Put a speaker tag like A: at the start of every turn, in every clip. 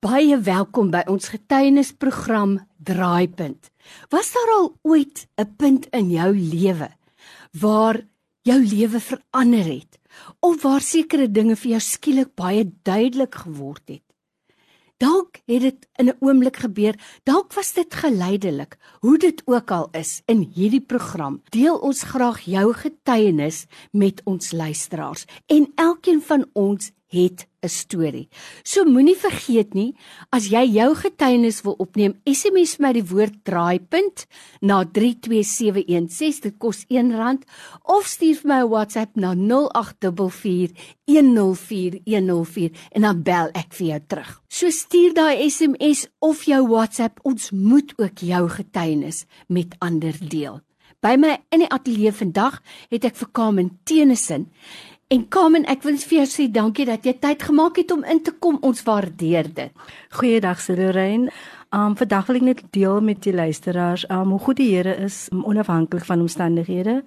A: Baie welkom by ons getuienisprogram Draaipunt. Was daar al ooit 'n punt in jou lewe waar jou lewe verander het of waar sekere dinge vir jou skielik baie duidelik geword het? Dalk het dit in 'n oomblik gebeur, dalk was dit geleidelik. Hoe dit ook al is, in hierdie program deel ons graag jou getuienis met ons luisteraars en elkeen van ons het 'n storie. So moenie vergeet nie, as jy jou getuienis wil opneem, SMS my die woord draaipunt na 32716 dit kos R1 of stuur vir my 'n WhatsApp na 0844104104 en dan bel ek vir jou terug. So stuur daai SMS of jou WhatsApp, ons moet ook jou getuienis met ander deel. By my in die ateljee vandag het ek vir Kamen Tenison En Carmen, ek wil vir jou sê dankie dat jy tyd gemaak het om in te kom. Ons waardeer dit.
B: Goeiedag, Lorraine. Um vandag wil ek net deel met die luisteraars um hoe goed die Here is, um, onafhanklik van omstandighede.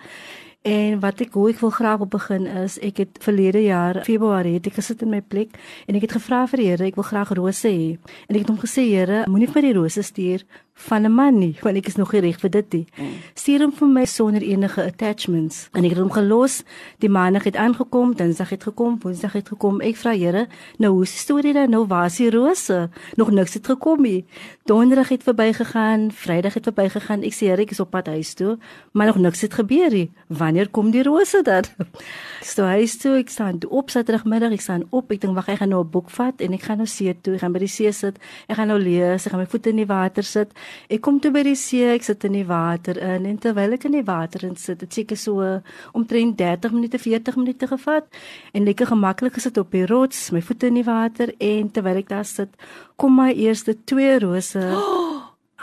B: En wat ek hoe ek wil graag op begin is, ek het verlede jaar Februarie het ek gesit in my plek en ek het gevra vir die Here, ek wil graag rose hê. En ek het hom gesê, Here, moenie vir my die rose stuur van 'n man nie, want ek is nog reg vir dit nie. Mm. Stuur hom vir my sonder enige attachments. En ek het hom gelos. Die maandag het aangekom, dinsdag het gekom, woensdag het gekom. Ek vra Here, nou hoe is die storie dan? Nou waar is die rose? Nog niks het gekom nie. Donderdag het verbygegaan, Vrydag het verbygegaan. Ek sê Here, ek is op pad huis toe, maar nog niks het gebeur nie. Wanneer kom die rose dan? Ek sê huis toe, ek staan op Saterdagmiddag, ek staan op. Ek dink wag, ek gaan nou 'n boek vat en ek gaan nou see toe. Ek gaan by die see sit. Ek gaan nou lees, ek gaan my voete in die water sit. Ek kom toe by die see, ek sit in die water in en terwyl ek in die water in sit, het seker so omtrent 30 minute, 40 minute gevat en lekker gemaklik gesit op die rots, my voete in die water en terwyl ek daar sit, kom my eerste twee rose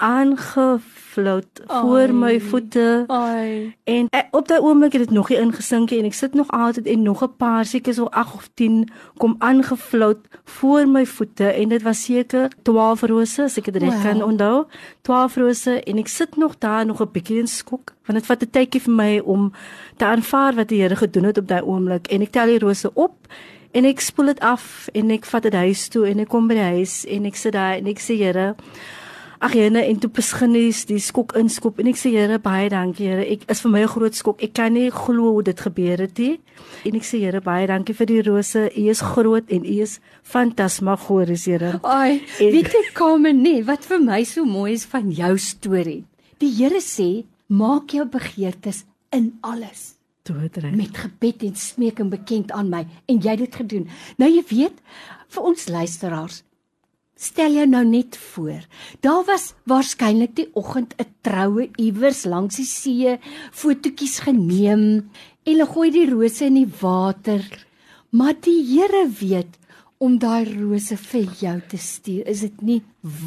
B: aangevloot voor my voete.
A: Ai.
B: En ek, op daai oomblik het dit nog nie ingesink en ek sit nog altyd en nog 'n paar seker so 8 of 10 kom aangevloot voor my voete en dit was seker 12 rose as ek dit reg wow. kan onthou. 12 rose en ek sit nog daar nog 'n bietjie in skok want dit vat 'n tydjie vir my om te aanvaar wat die Here gedoen het op daai oomblik en ek tel die rose op en ek spoel dit af en ek vat dit huis toe en ek kom by die huis en ek sit daar en ek sê Here Ag jene en toe begin is die skok inskop en ek sê Here baie dankie Here. Ek is vir my 'n groot skok. Ek kan nie glo hoe dit gebeur het nie. En ek sê Here baie dankie vir die rose. U is groot en u is fantasmagories Here.
A: Ai, en, weet jy kom nie wat vir my so mooi is van jou storie. Die Here sê maak jou begeertes in alles
B: doodreg
A: met gebed en smeking bekend aan my en jy het dit gedoen. Nou jy weet vir ons luisteraars Stel jou nou net voor. Daar was waarskynlik die oggend 'n troue iewers langs die see, fotootjies geneem en hulle gooi die rose in die water. Maar die Here weet om daai rose vir jou te stuur. Is dit nie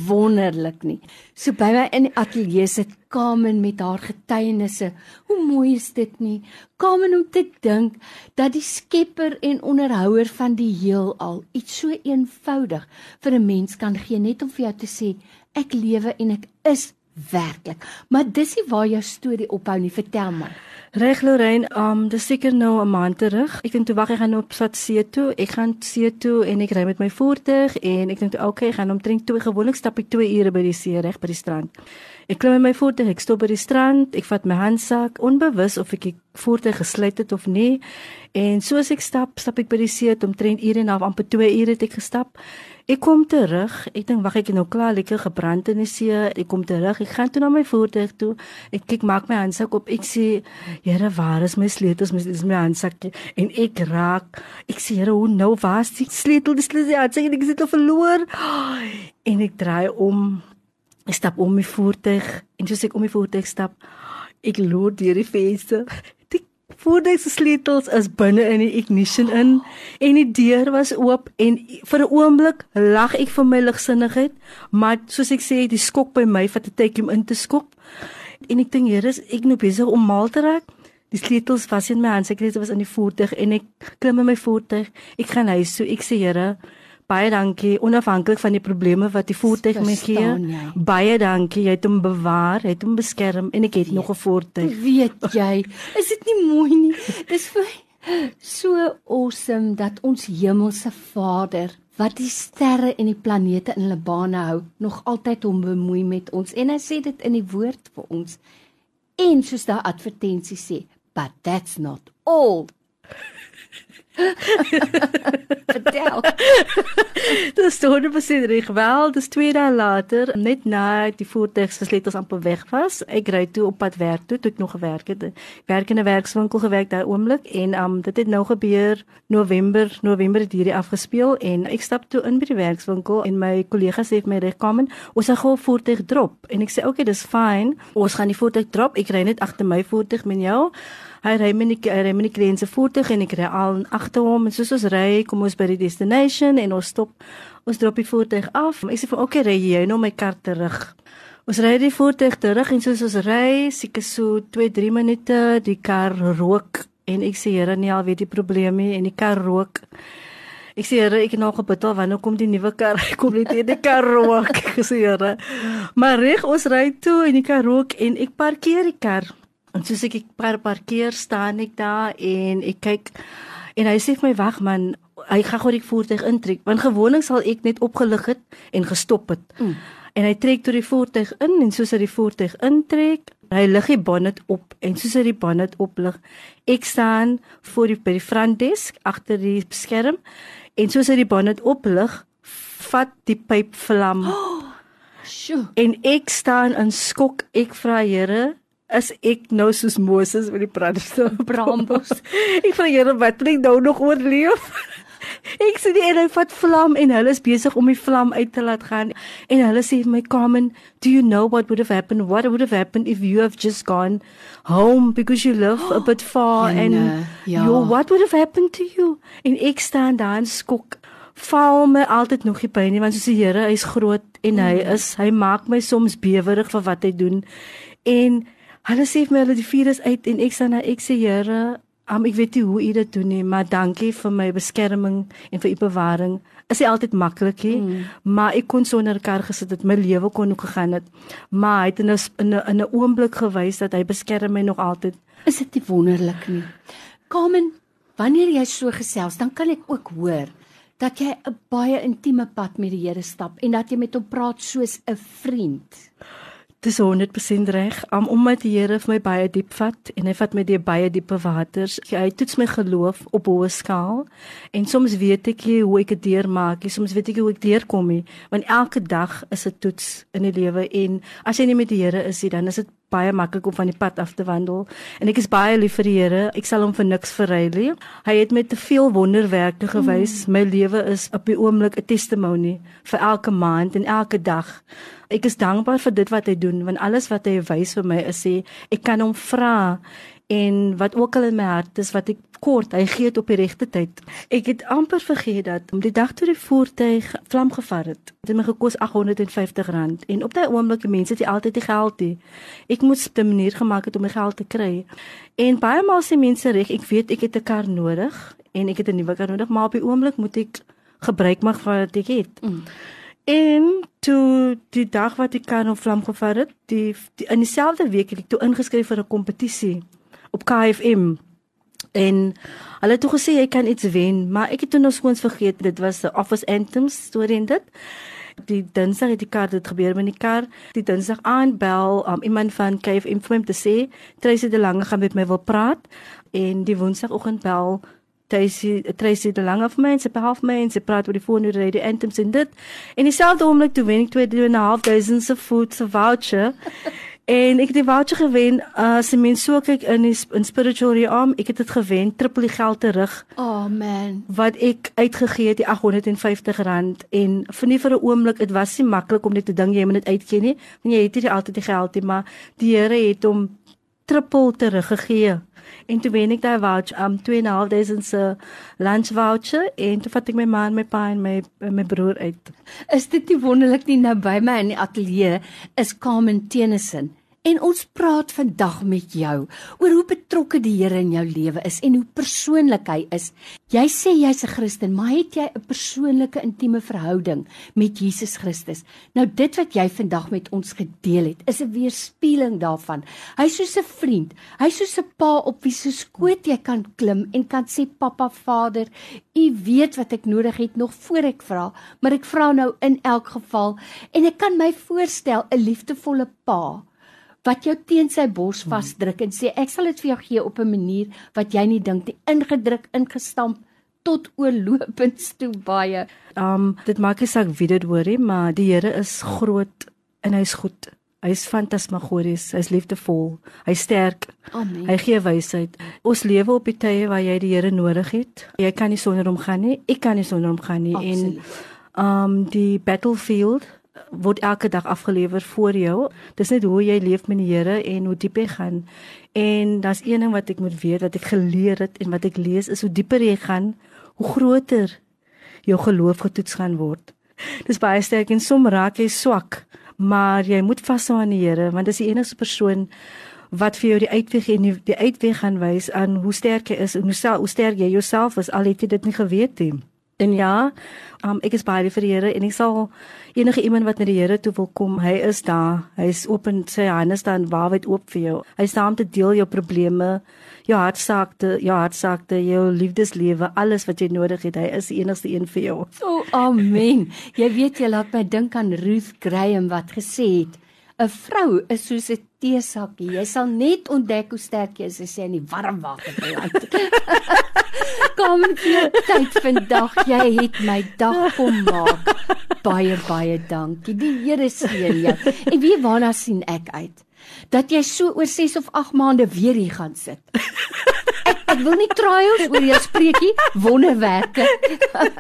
A: wonderlik nie? So by my in die ateljee sit Kamen met haar getuienisse. Hoe mooi is dit nie? Kamen om te dink dat die skepper en onderhouer van die heelal iets so eenvoudig vir 'n mens kan gee net om vir jou te sê ek lewe en ek is werklik. Maar dis nie waar jou storie ophou nie. Vertel my.
B: Reg Lorraine, um dis seker nou 'n maand terug. Ek dink toe wag ek gaan op see toe. Ek gaan see toe en ek ry met my voertuig en ek dink toe okay, ek gaan omtrent twee gewoonlik stap ek 2 ure by die see reg by die strand. Ek klim in my voertuig, ek stop by die strand, ek vat my handsak, onbewus of ek die voertuig gesluit het of nie. En soos ek stap, stap ek by die see omtrent ure en half amper 2 ure het ek gestap. Ek kom terug. Ek dink wag ek nou klaar lekker gebrand in die see. Ek kom terug. Ek gaan toe na my voertuig toe. Ek kyk maak my handsak op. Ek sê, "Here, waar is my sleutels? Mis is my handsak." En ek raak. Ek sê, "Here, hoe nou die sleutel? Die sleutel het sy ek sit al verloor." En ek draai om. Ek stap om my voertuig en soos ek om my voertuig stap, ek loer deur die venster voertuig se sleutels is binne in die ignition in en die deur was oop en vir 'n oomblik lag ek vir my ligsinnigheid maar soos ek sê die skok by my vat 'n tydjie om in te skop. En ek dink hier is ek nou besig om mal te raak? Die sleutels was in my hand dit was in die voertuig en ek klim in my voertuig ek gaan huis toe. Ek sê Here baie dankie onafhanklik van die probleme wat die voertuig my gee. Baie dankie, jy het hom bewaar, jy het hom beskerm en ek het weet, nog 'n voertuig.
A: Weet jy, is dit nie mooi nie? Dis vir so awesome dat ons hemelse Vader wat die sterre en die planete in hulle bane hou, nog altyd hom bemoei met ons en hy sê dit in die woord vir ons. En soos daai advertensie sê, but that's not all. Vertel.
B: dis 100% reg. Wel, dis 2 dae later, net na die voertuig se sleutels amper weg was. Ek ry toe op pad werk toe, toe ek nog gewerk het. Ek werk in 'n werkswinkel gewerk daai oomblik en um dit het nou gebeur November, November het hierdie afgespeel en ek stap toe in by die werkswinkel en my kollega sê vir my reg kom en ons gaan gou voertuig drop en ek sê okay, dis fyn. Ons gaan die voertuig drop. Ek ry net agter my voertuig met jou. Hy ry met die ry met die kliënt se voertuig en ek ry al agter hom en soos ons ry, kom ons by die destination en ons stop. Ons drop die voertuig af. Ek sê vir okay, ry jy nou my kar terug. Ons ry die voertuig terug en soos ons ry, seker so 2-3 minute, die kar rook en ek sê Here, nie al weet die probleem nie en die kar rook. Ek sê Here, ek het nog gebetel wanneer kom die nuwe kar? Kom net hier die kar rook. Ek sê Here. Maar reg, ons ry toe en die kar rook en ek parkeer die kar. En soos ek per parkeer staan ek daar en ek kyk en hy sê vir my wag man, hy gaan gou die voertuig intrek want gewoonlik sal ek net opgelig het en gestop het. Mm. En hy trek toe die voertuig in en soos hy die voertuig intrek, hy lig die bonnet op en soos hy die bonnet oplig, ek staan voor die by die front desk agter die skerm en soos hy die bonnet oplig, vat die pyp vlam. Oh, en ek staan in skok, ek vra Here is ek nou soos Moses met die brandste
A: brambos.
B: ek vra Here wat moet ek nou nog oorleef? ek sien die ene vat vlam en hulle is besig om die vlam uit te laat gaan en hulle sê my Carmen, do you know what would have happened? What would have happened if you have just gone home because you live a bit far Jene, and ja. you what would have happened to you? En ek staan daar en skok val my altyd nog die pyn nie want soos die Here hy's groot en hy mm. is hy maak my soms bewerig vir wat hy doen en Hulle sê vir my hulle die virus uit en ek sê nou ek sê Here, um, ek weet nie hoe u dit doen nie, maar dankie vir my beskerming en vir u bewaring. Is nie altyd maklik nie, mm. maar ek kon sonder kar gesit het, my lewe kon ook gegaan het. Maar hy het in 'n in 'n oomblik gewys dat hy beskerm my nog altyd.
A: Is dit nie wonderlik nie? Carmen, wanneer jy so gesels, dan kan ek ook hoor dat jy 'n baie intieme pad met die Here stap en dat jy met hom praat soos 'n vriend.
B: Dis 100% reg. Um, omdat die Here vir my baie diep vat en hy vat my deur baie diepe waters. Hy toets my geloof op hoë skaal. En soms weet ek nie hoe ek dit deurmaak nie. Soms weet ek hoe ek deurkom nie. Want elke dag is 'n toets in die lewe en as jy nie met die Here is nie, dan is dit baie maklik om van die pad af te wandel. En ek is baie lief vir die Here. Ek sal hom vir niks verruil nie. Hy het met te veel wonderwerke gewys. Mm. My lewe is op die oomblik 'n testimonie vir elke maand en elke dag ek is dankbaar vir dit wat hy doen want alles wat hy wys vir my is sê ek kan hom vra en wat ook al in my hart is wat ek kort hy gee dit op die regte tyd. Ek het amper vergeet dat om die dag toe die voertuig vlam gevaar het dit het my gekos 850 rand en op daai oomblik mense het jy altyd die geld hê ek moes 'n manier gemaak het om my geld te kry. En baie maal sê mense reg ek weet ek het 'n kar nodig en ek het 'n nuwe kar nodig maar op die oomblik moet ek gebruik maak van wat ek het. Mm. En toe die dag wat die kan op vlam gevaar het, die, die in dieselfde week het ek toe ingeskryf vir 'n kompetisie op KFM. En hulle het toe gesê jy kan iets wen, maar ek het toe nog skoons vergeet dit was 'n Office Anthems storie in dit. Die dinsdag het die kar dit gebeur met die kar. Die dinsdag aan bel um, iemand van KFM vir my te sê, "Tracy de Lange gaan met my wil praat." En die woensdagoggend bel Tracy Tracy de Lange vir my en sy behalf my en sy praat oor die foon oor die anthems en dit. En dieselfde oomblik toe wen ek 2.500 se food se voucher. En ek het die voucher gewen as uh, mens so kyk in die in spiritual realm, ek het dit gewen triple die geld terug.
A: Oh man.
B: Wat ek uitgegee het die 850 rand en vir nie vir 'n oomblik, dit was nie maklik om net te dink jy moet dit uitgee nie, want jy het nie altyd die geld nie, maar die Here het hom triple teruggegee. En toe wen ek daai voucher um 2.500 se lunch voucher en toe vat ek my ma en my pa en my my broer uit.
A: Is dit nie wonderlik nie nou by my in die ateljee is Carmen Tenison En ons praat vandag met jou oor hoe betrokke die Here in jou lewe is en hoe persoonlik hy is. Jy sê jy's 'n Christen, maar het jy 'n persoonlike intieme verhouding met Jesus Christus? Nou dit wat jy vandag met ons gedeel het, is 'n weerspieëling daarvan. Hy's soos 'n vriend. Hy's soos 'n pa op wie se skoot jy kan klim en kan sê pappa, Vader, U weet wat ek nodig het nog voor ek vra, maar ek vra nou in elk geval en ek kan my voorstel 'n liefdevolle pa wat jou teen sy bors hmm. vasdruk en sê ek sal dit vir jou gee op 'n manier wat jy nie dink nie ingedruk ingestamp tot oorlopends toe baie.
B: Um dit maak nie saak wie dit hoor nie, maar die Here is groot en hy's goed. Hy's fantasmagories, hy's liefdevol, hy's sterk.
A: Amen.
B: Hy gee wysheid. Ons lewe op die tye waar jy die Here nodig het. Jy kan nie sonder hom gaan nie. Ek kan nie sonder hom gaan nie
A: Absoluut.
B: en um die battlefield word elke dag afgelewer voor jou. Dis net hoe jy leef met die Here en hoe diep jy gaan. En daar's een ding wat ek moet weet wat ek geleer het en wat ek lees is hoe dieper jy gaan, hoe groter jou geloof getoets gaan word. Dis baie sterk en som raak jy swak, maar jy moet vashou aan die Here want dis die enigste persoon wat vir jou die uitweg en die, die uitweg gaan wys aan hoe sterk jy is en hoe, hoe sterk jy jouself is al het jy dit nie geweet nie. En ja, um, ek is baie vir die Here en ek sal enige iemand wat na die Here toe wil kom, hy is daar. Hy is oop en sy hande staan waarwyd oop vir jou. Hy staan om te deel jou probleme, jou hartsakte, jou hartsakte, jou liefdeslewe, alles wat jy nodig het. Hy is die enigste een vir jou.
A: O, oh, amen. Jy weet jy laat my dink aan Ruth Graham wat gesê het 'n vrou is soos 'n teesakkie. Jy sal net ontdek hoe sterk jy is as jy in die warm water beland. vir tyd vandag. Jy het my dag kom maak. Baie baie dankie. Die Here seën jou. En wie waarna sien ek uit? Dat jy so oor 6 of 8 maande weer hier gaan sit. Ek, ek wil nie trials oor jou spreekie wonderwerke.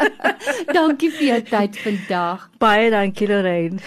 A: dankie vir jou tyd vandag.
B: Baie dankie Lorraine.